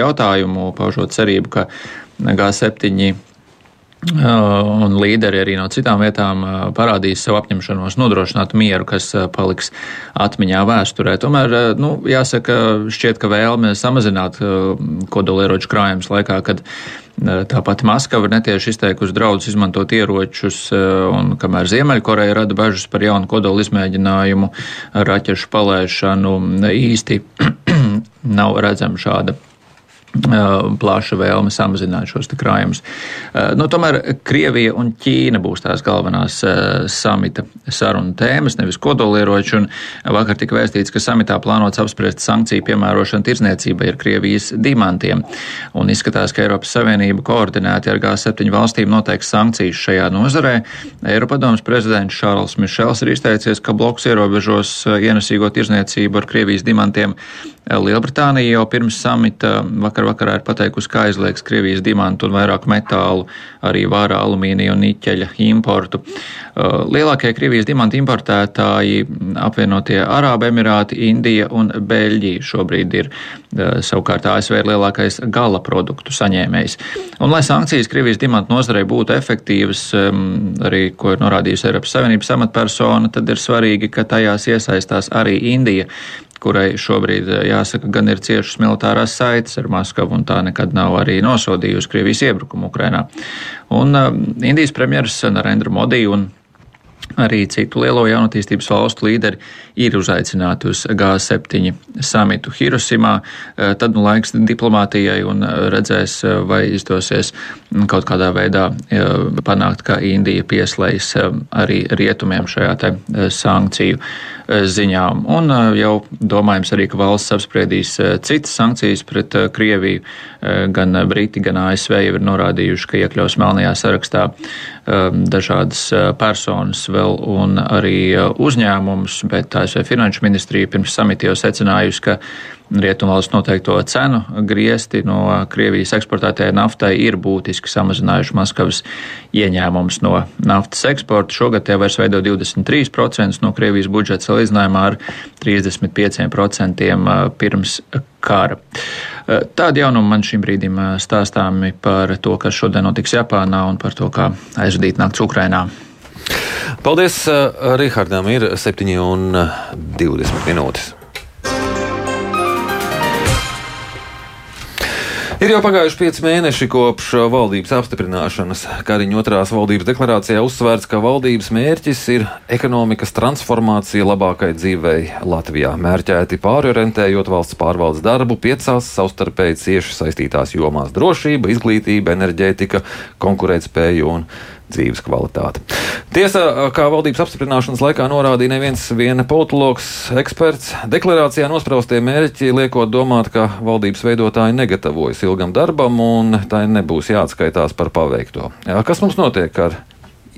jautājumu, paužot cerību, ka G7 un līderi arī no citām vietām parādīs savu apņemšanos nodrošināt mieru, kas paliks atmiņā vēsturē. Tomēr, nu, jāsaka, šķiet, ka vēlme samazināt kodolieroču krājumus laikā, kad tā pati Maskava netieši izteikusi draudus izmantot ieročus, un kamēr Ziemeļkoreja rada bažas par jaunu kodolu izmēģinājumu, raķešu palaišanu, īsti nav redzama šāda plaša vēlme samazināt šos krājumus. Nu, tomēr Krievija un Ķīna būs tās galvenās samita sarunu tēmas, nevis kodolieroči. Vakar tika vēstīts, ka samitā plānots apspriest sankciju piemērošanu tirzniecībai ar Krievijas dimantiem. Un izskatās, ka Eiropas Savienība koordinēti ar G7 valstīm noteiks sankcijas šajā nozarē. Eiropadomas prezidents Šārls Mišels ir izteicies, ka bloks ierobežos ienesīgo tirzniecību ar Krievijas dimantiem Lielbritānija jau pirms samita vakar vakarā ir pateikusi, ka aizliegs Krievijas dimantu un vairāk metālu, arī vārā alumīnija un niķeļa importu. Uh, lielākie Krievijas dimantu importētāji apvienotie Arābu Emirāti, Indija un Beļģija šobrīd ir. Savukārt ASV ir lielākais gala produktu saņēmējs. Un, lai sankcijas Krievijas dimantu nozarei būtu efektīvas, arī ko ir norādījusi Eiropas Savienības amatpersona, tad ir svarīgi, ka tajās iesaistās arī Indija kurai šobrīd, eh, jāsaka, gan ir ciešas militārās saites ar Maskavu, un tā nekad nav arī nosodījusi Krievijas iebrukumu Ukrainā. Un uh, Indijas premjeras Narendra Modi un Arī citu lielo jaunatīstības valstu līderi ir uzaicināti uz G7 samitu Hirosimā. Eh, tad nu laiks diplomātijai un redzēs, vai izdosies kaut kādā veidā panākt, ka Indija pieslējas arī rietumiem šajā te sankciju Eh, ziņām. Un eh, jau domājams arī, ka valsts apspriedīs eh, citas sankcijas pret Krieviju. Gan Briti, gan ASV jau ir norādījuši, ka iekļaus melnajā sarakstā dažādas personas vēl un arī uzņēmumus, bet ASV finanšu ministrija pirms samita jau secinājusi, ka Rietumvalsts noteikto cenu griesti no Krievijas eksportētajai naftai ir būtiski samazinājuši Maskavas ieņēmumus no naftas eksporta. Šogad tie vairs veido 23% no Krievijas budžeta salīdzinājumā ar 35% pirms kara. Tādi jaunumi man šim brīdim stāstāmi par to, kas šodien notiks Japānā un par to, kā aizvadīt nakts Ukrainā. Paldies, Rihardam, ir 7,20 minūtes. Ir jau pagājuši pieci mēneši kopš valdības apstiprināšanas. Kariņa otrās valdības deklarācijā uzsvērts, ka valdības mērķis ir ekonomikas transformācija labākai dzīvei Latvijā, mērķēti pārorientējot valsts pārvaldes darbu piecās savstarpēji cieši saistītās jomās - drošība, izglītība, enerģētika, konkurētspēja un dzīves kvalitāti. Tiesa, kā valdības apstiprināšanas laikā norādīja neviens viena politologs eksperts, deklarācijā nospraustie mērķi liekot domāt, ka valdības veidotāji negatavojas ilgam darbam un tai nebūs jāatskaitās par paveikto. Jā, kas mums notiek ar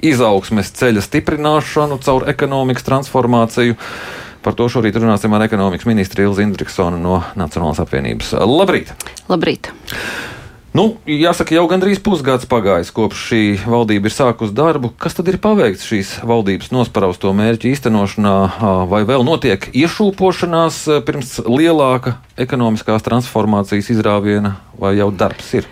izaugsmes ceļa stiprināšanu caur ekonomikas transformāciju? Par to šorīt runāsim ar ekonomikas ministru Ilzi Indriksonu no Nacionālās apvienības. Labrīt! Labrīt! Nu, jāsaka, jau gandrīz pusgads pagājis kopš šī valdība ir sākusi darbu. Kas tad ir paveikts šīs valdības nospraustu mērķu īstenošanā, vai vēl notiek iešūpošanās pirms lielāka ekonomiskās transformācijas izrāviena, vai jau darbs ir?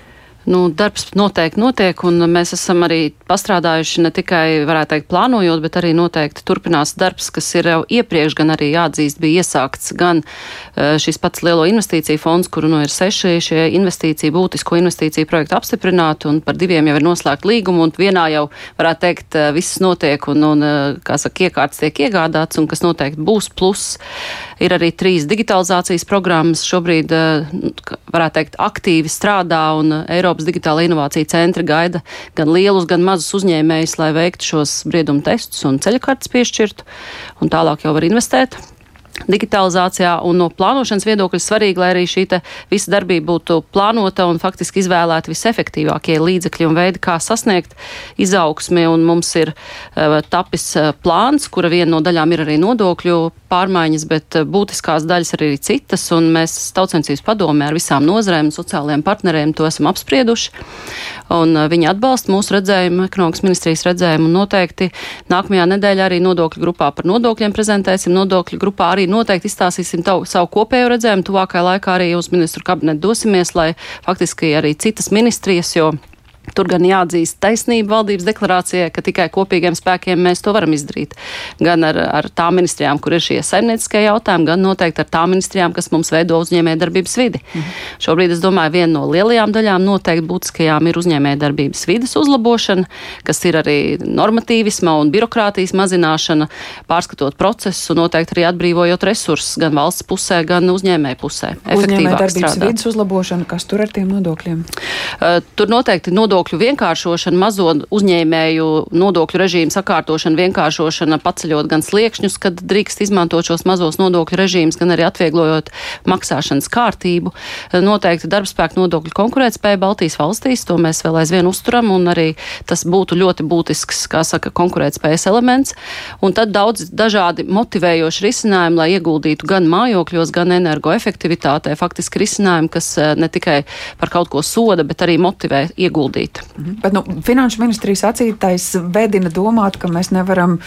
Nu, darbs noteikti notiek, un mēs esam arī pastrādājuši ne tikai, varētu teikt, plānojot, bet arī noteikti turpinās darbs, kas ir jau iepriekš gan arī jāatzīst, bija iesākts gan e, šis pats lielo investīciju fonds, kuru nu ir seši šie investīciju, būtisko investīciju projektu apstiprināti, un par diviem jau ir noslēgt līgumu, un vienā jau, varētu teikt, e, viss notiek, un, un e, kā saka, iekārts tiek iegādāts, un kas noteikti būs plus. Ir arī trīs digitalizācijas programmas šobrīd, varētu teikt, aktīvi strādā, un Eiropas Eiropas digitāla inovācija centri gaida gan lielus, gan mazus uzņēmējus, lai veiktu šos briedumu testus un ceļakartes piešķirtu, un tālāk jau var investēt digitalizācijā un no plānošanas viedokļa svarīgi, lai arī šī visa darbība būtu plānota un faktiski izvēlēti visefektīvākie līdzekļi un veidi, kā sasniegt izaugsmi. Un mums ir uh, tapis uh, plāns, kura viena no daļām ir arī nodokļu pārmaiņas, bet uh, būtiskās daļas ir arī citas, un mēs tautsensības padomē ar visām nozarēm un sociālajiem partneriem to esam apsprieduši. Un uh, viņi atbalsta mūsu redzējumu, ekonomikas ministrijas redzējumu, noteikti nākamajā nedēļā arī nodokļu grupā par nodokļiem prezentēsim. Nodokļu grupā arī noteikti izstāstīsim tavu, savu kopējo redzējumu. Tuvākajā laikā arī uz ministru kabinetu dosimies, lai faktiski arī citas ministrijas, jo Tur gan jāatzīst taisnība valdības deklarācijai, ka tikai kopīgiem spēkiem mēs to varam izdarīt. Gan ar, ar tām ministrijām, kur ir šie saimnieciskie jautājumi, gan noteikti ar tām ministrijām, kas mums veido uzņēmējdarbības vidi. Mhm. Šobrīd es domāju, viena no lielajām daļām noteikti būtiskajām ir uzņēmējdarbības vidas uzlabošana, kas ir arī normatīvisma un birokrātijas mazināšana, pārskatot procesu, noteikti arī atbrīvojot resursus gan valsts pusē, gan uzņēmēju pusē. Uzņēmējdarbības vidas uzlabošana, kas tur ar tiem nodokļiem? Uh, tur noteikti nodokļi nodokļu vienkāršošana, mazo uzņēmēju nodokļu režīmu sakārtošana, vienkāršošana, paceļot gan sliekšņus, kad drīkst izmantot šos mazos nodokļu režīmus, gan arī atvieglojot maksāšanas kārtību. Noteikti darbspēku nodokļu konkurētspēja Baltijas valstīs, to mēs vēl aizvien uzturam, un arī tas būtu ļoti būtisks, kā saka, konkurētspējas elements. Un tad daudz dažādi motivējoši risinājumi, lai ieguldītu gan mājokļos, gan energoefektivitātē. Faktiski risinājumi, kas eh, ne tikai par kaut ko soda, bet arī motivē ieguldīt darīt. Mhm. Bet nu, Finanšu ministrijas sacītais vedina domāt, ka mēs nevaram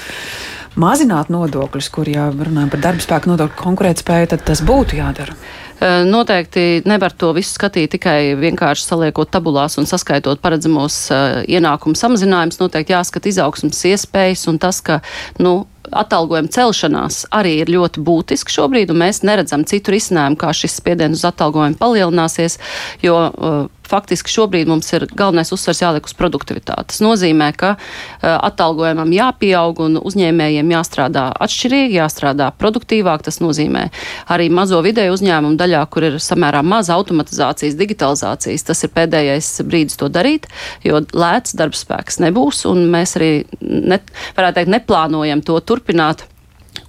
mazināt nodokļus, kur jau runājam par darba spēku nodokļu konkurētspēju, tad tas būtu jādara. Noteikti nevar to visu skatīt tikai vienkārši saliekot tabulās un saskaitot paredzamos uh, ienākumu samazinājumus. Noteikti jāskata izaugsmas iespējas un tas, ka nu, atalgojuma celšanās arī ir ļoti būtiski šobrīd, un mēs neredzam citu risinājumu, kā šis spiediens uz atalgojumu palielināsies, jo uh, faktiski šobrīd mums ir galvenais uzsvers jāliek uz produktivitāti. Tas nozīmē, ka uh, atalgojumam jāpieaug un uzņēmējiem jāstrādā atšķirīgi, jāstrādā produktīvāk. Tas nozīmē arī mazo vidēju uzņēmumu daļā, kur ir samērā maz automatizācijas, digitalizācijas. Tas ir pēdējais brīdis to darīt, jo lēts darbspēks nebūs, un mēs arī, ne, varētu teikt, neplānojam to turpināt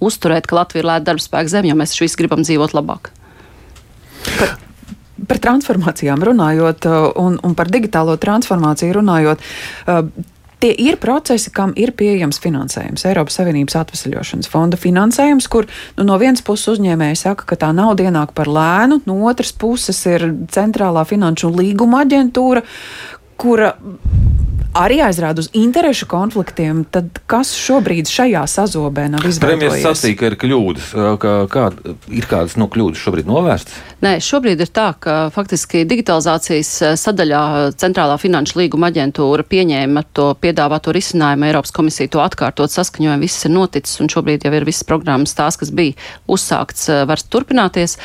uzturēt, ka Latvija ir lēta darbspēka zeme, jo mēs visi gribam dzīvot labāk. Par, Par transformācijām runājot uh, un, un par digitālo transformāciju runājot. Uh, tie ir procesi, kam ir pieejams finansējums. Eiropas Savienības atvesaļošanas fonda finansējums, kur nu, no vienas puses uzņēmēji saka, ka tā nauda ienāk par lēnu, no otras puses ir centrālā finanšu līguma aģentūra, kura arī aizrāda uz interešu konfliktiem, tad kas šobrīd šajā sazobē nav izveidojies? Premjeras sacīja, ka ir kļūdas. Kā, kā, ir kādas no kļūdas šobrīd novērstas? Nē, šobrīd ir tā, ka faktiski digitalizācijas sadaļā Centrālā finanšu līguma aģentūra pieņēma to piedāvāto risinājumu. Eiropas komisija to atkārtot saskaņojumu, viss ir noticis un šobrīd jau ir visas programmas tās, kas bija uzsākts, var turpināties.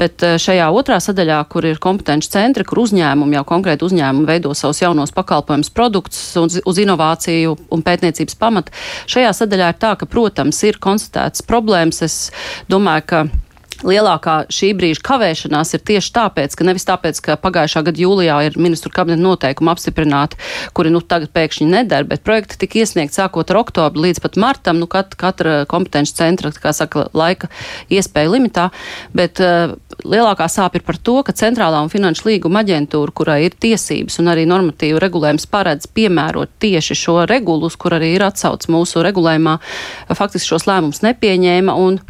Bet šajā otrā sadaļā, kur ir kompetenci centri, kur uzņēmumi jau konkrēti uzņēmumi veido savus jaunos pakalpojumus produktus, produkts uz, uz inovāciju un pētniecības pamata. Šajā sadaļā ir tā, ka, protams, ir konstatētas problēmas. Es domāju, ka lielākā šī brīža kavēšanās ir tieši tāpēc, ka nevis tāpēc, ka pagājušā gada jūlijā ir ministru kabineta noteikumi apstiprināti, kuri nu tagad pēkšņi nedara, bet projekti tika iesniegti sākot ar oktobru līdz pat martam, nu kat, katra kompetenci centra, kā saka, laika iespēja limitā, bet uh, lielākā sāpe ir par to, ka centrālā un finanšu līguma aģentūra, kurai ir tiesības un arī normatīvu regulējums paredz piemērot tieši šo regulu, uz kur arī ir atsauc mūsu regulējumā, faktiski šos lēmumus nepieņēma un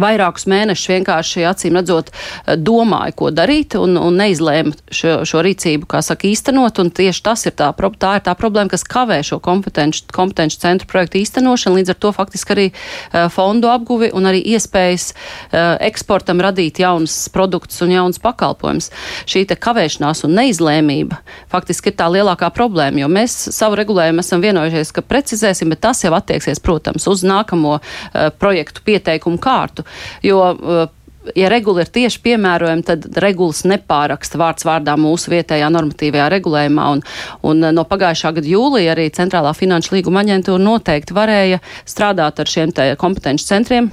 vairākus mēnešus vienkārši acīm redzot domāja, ko darīt un, un neizlēma šo, šo rīcību, kā saka, īstenot. Un tieši tas ir tā, tā ir tā problēma, kas kavē šo kompetenci, kompetenci centru projektu īstenošanu. Līdz ar to faktiski arī uh, fondu apguvi un arī iespējas uh, eksportam radīt jaunas produktus un jaunas pakalpojumus. Šī kavēšanās un neizlēmība faktiski ir tā lielākā problēma, jo mēs savu regulējumu esam vienojušies, ka precizēsim, bet tas jau attieksies, protams, uz nākamo uh, projektu pieteikumu kārtu jo uh, ja regula ir tieši piemērojama, tad regulas nepāraksta vārds vārdā mūsu vietējā normatīvajā regulējumā. Un, un uh, no pagājušā gada jūlija arī Centrālā finanšu līguma aģentūra noteikti varēja strādāt ar šiem kompetenci centriem.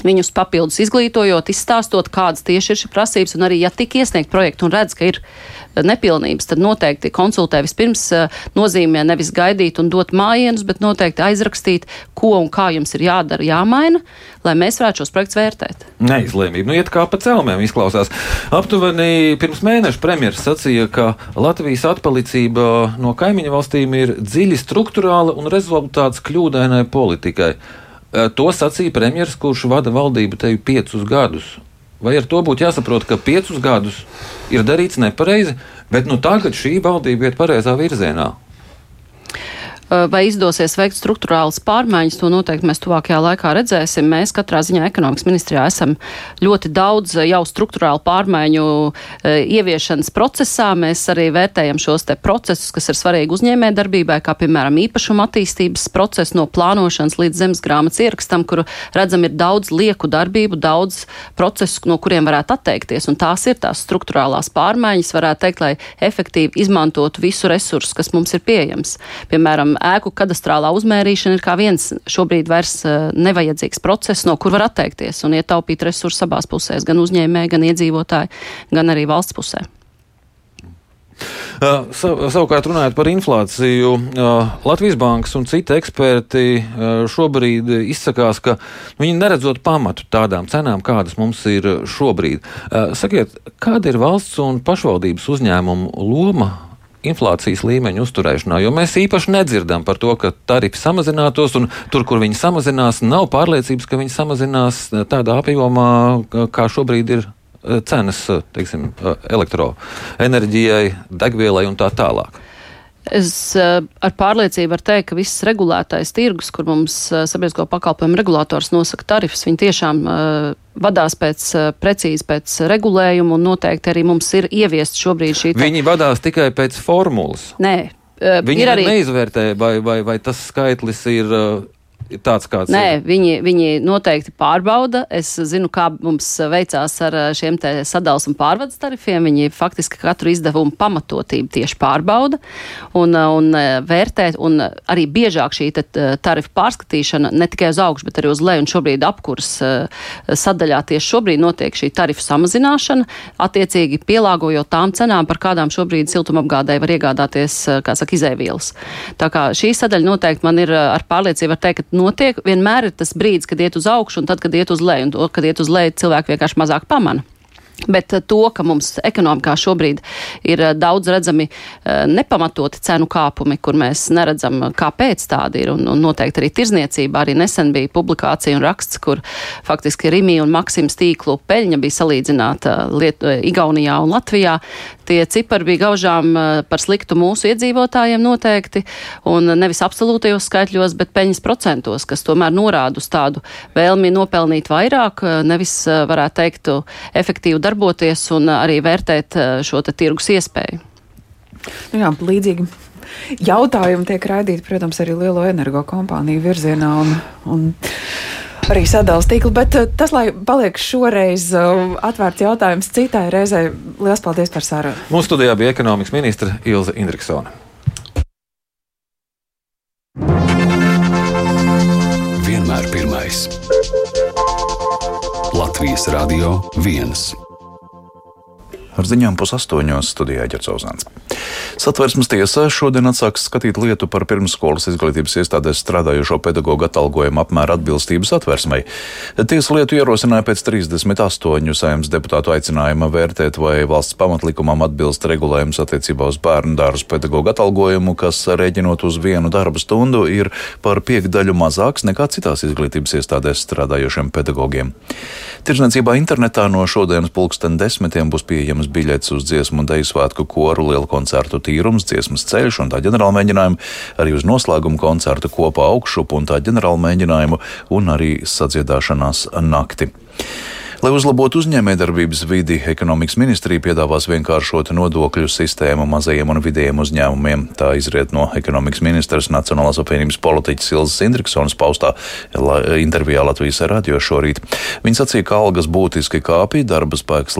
Viņus papildus izglītojot, izstāstot, kādas tieši ir šīs prasības, un arī, ja tik iesniegt projektu un redz, ka ir nepilnības, tad noteikti konsultē vispirms eh, nozīmē nevis gaidīt un dot mājienus, bet noteikti aizrakstīt, ko un kā jums ir jādara, jāmaina, lai mēs varētu šos projektus vērtēt. Neizlēmība. Nu, iet kā pa celmēm izklausās. Aptuveni pirms mēneša premjeras sacīja, ka Latvijas atpalicība no kaimiņu valstīm ir dziļi struktūrāla un rezultāts kļūdainai politikai. Eh, to sacīja premjeras, kurš vada valdību te piecus gadus. Vai ar to būtu jāsaprot, ka piecus gadus ir darīts nepareizi, bet nu tagad šī valdība iet pareizā virzienā? Vai izdosies veikt struktūrāls pārmaiņas, to noteikti mēs tuvākajā laikā redzēsim. Mēs katrā ziņā ekonomikas ministrijā esam ļoti daudz jau struktūrālu pārmaiņu ieviešanas procesā. Mēs arī vērtējam šos te procesus, kas ir svarīgi uzņēmē darbībai, kā piemēram īpašuma attīstības procesu no plānošanas līdz zemes grāmatas ierakstam, kuru redzam ir daudz lieku darbību, daudz procesu, no kuriem varētu atteikties. Un tās ir tās struktūrālās pārmaiņas, varētu teikt, lai efektīvi izmantotu visu resursu, kas mums ir pieejams. Piemēram, ēku kadastrālā uzmērīšana ir kā viens šobrīd vairs uh, nevajadzīgs process, no kur var atteikties un ietaupīt resursus abās pusēs, gan uzņēmēji, gan iedzīvotāji, gan arī valsts pusē. Uh, sav, savukārt, runājot par inflāciju, uh, Latvijas bankas un citi eksperti uh, šobrīd izsakās, ka viņi neredzot pamatu tādām cenām, kādas mums ir šobrīd. Sakiet, kāda ir valsts un pašvaldības uzņēmumu loma inflācijas līmeņa uzturēšanā, jo mēs īpaši nedzirdam par to, ka tarifi samazinātos, un tur, kur viņi samazinās, nav pārliecības, ka viņi samazinās tādā apjomā, kā šobrīd ir Eh, cenas eh, teiksim, eh, elektroenerģijai, degvielai un tā tālāk. Es ar pārliecību varu teikt, ka viss regulētais tirgus, kur mums sabiedrisko pakalpojumu regulators nosaka tarifus, viņi tiešām uh, vadās pēc precīzi pēc regulējuma un noteikti arī mums ir ieviest šobrīd šī. Tā... Viņi vadās tikai pēc formulas. Nē. Viņi arī... neizvērtē, vai, vai, vai tas skaitlis ir. Tāds, kāds Nē, ir? Viņi, viņi noteikti pārbauda. Es zinu, kā mums veicās ar šiem sadalījuma un pārvades tarifiem. Viņi faktiski katru izdevumu pamatotību tieši pārbauda un, un vērtē. Un arī biežāk šī tarifu pārskatīšana ne tikai uz augšu, bet arī uz leju. Un šobrīd apkurs sadaļā tieši šobrīd notiek šī tarifu samazināšana, attiecīgi pielāgojot tām cenām, par kādām šobrīd siltumapgādēji var iegādāties, kā saka, izēvielas. Tā kā šī sadaļa noteikti man ir ar pārliecību var teikt, ka notiek, vienmēr ir tas brīdis, kad iet uz augšu un tad, kad iet uz leju. Un to, kad iet uz leju, cilvēki vienkārši mazāk pamana. Bet eh, to, ka mums ekonomikā šobrīd ir eh, daudz redzami eh, nepamatoti cenu kāpumi, kur mēs neredzam, kāpēc tādi ir, un, un noteikti arī tirzniecība. Arī nesen bija publikācija un raksts, kur faktiski Rimī un Maksims tīklu peļņa bija salīdzināta Liet Igaunijā un Latvijā. Tie cipari bija gaužām par sliktu mūsu iedzīvotājiem noteikti, un nevis absolūtajos skaitļos, bet peļņas procentos, kas tomēr norāda uz tādu vēlmi nopelnīt vairāk, nevis varētu teikt efektīvu darbu darboties un arī vērtēt eh, šo tirgus iespēju. Nu jā, līdzīgi jautājumi tiek raidīti, protams, arī lielo energokompāniju virzienā un, un arī sadalījuma tīklu, bet eh, tas, lai paliek šoreiz eh, atvērts jautājums citai reizei, liels paldies par sarunu. Mūsu studijā bija ekonomikas ministra Ilze Indriksona. Vienmēr pirmais. Latvijas Radio 1. Ar ziņām pusastoņos studijā Ģercauzāns. Satversmes tiesā šodien atsāks skatīt lietu par pirmsskolas izglītības iestādēs strādājošo pedagoģu atalgojumu apmēru atbilstību satversmei. Tiesa lietu ierosināja pēc 38 saimnes deputātu aicinājuma vērtēt, vai valsts pamatlikumam atbilst regulējums attiecībā uz bērnu dārzu pedagoģu atalgojumu, kas, rēķinot uz vienu darba stundu, ir par piekdaļu mazāks nekā citās izglītības iestādēs strādājošiem pedagogiem. Tirzniecībā internetā no šodienas pulksten desmitiem būs pieejams biļets uz dziesmu un deju svētku koru lielu koncertu tīrums, dziesmas ceļš un tā ģenerāla mēģinājumu, arī uz noslēguma koncertu kopā augšup un tā ģenerāla mēģinājumu un arī sadziedāšanās nakti. Lai uzlabotu uzņēmējdarbības vidi, ekonomikas ministrija piedāvās vienkāršot nodokļu sistēmu mazajiem un vidējiem uzņēmumiem. Tā izriet no ekonomikas ministras Nacionālās apvienības politiķis Ilzas Indriksonas paustā intervijā Latvijas radio šorīt. Viņa sacīja, ka algas būtiski kāpja, darba spēks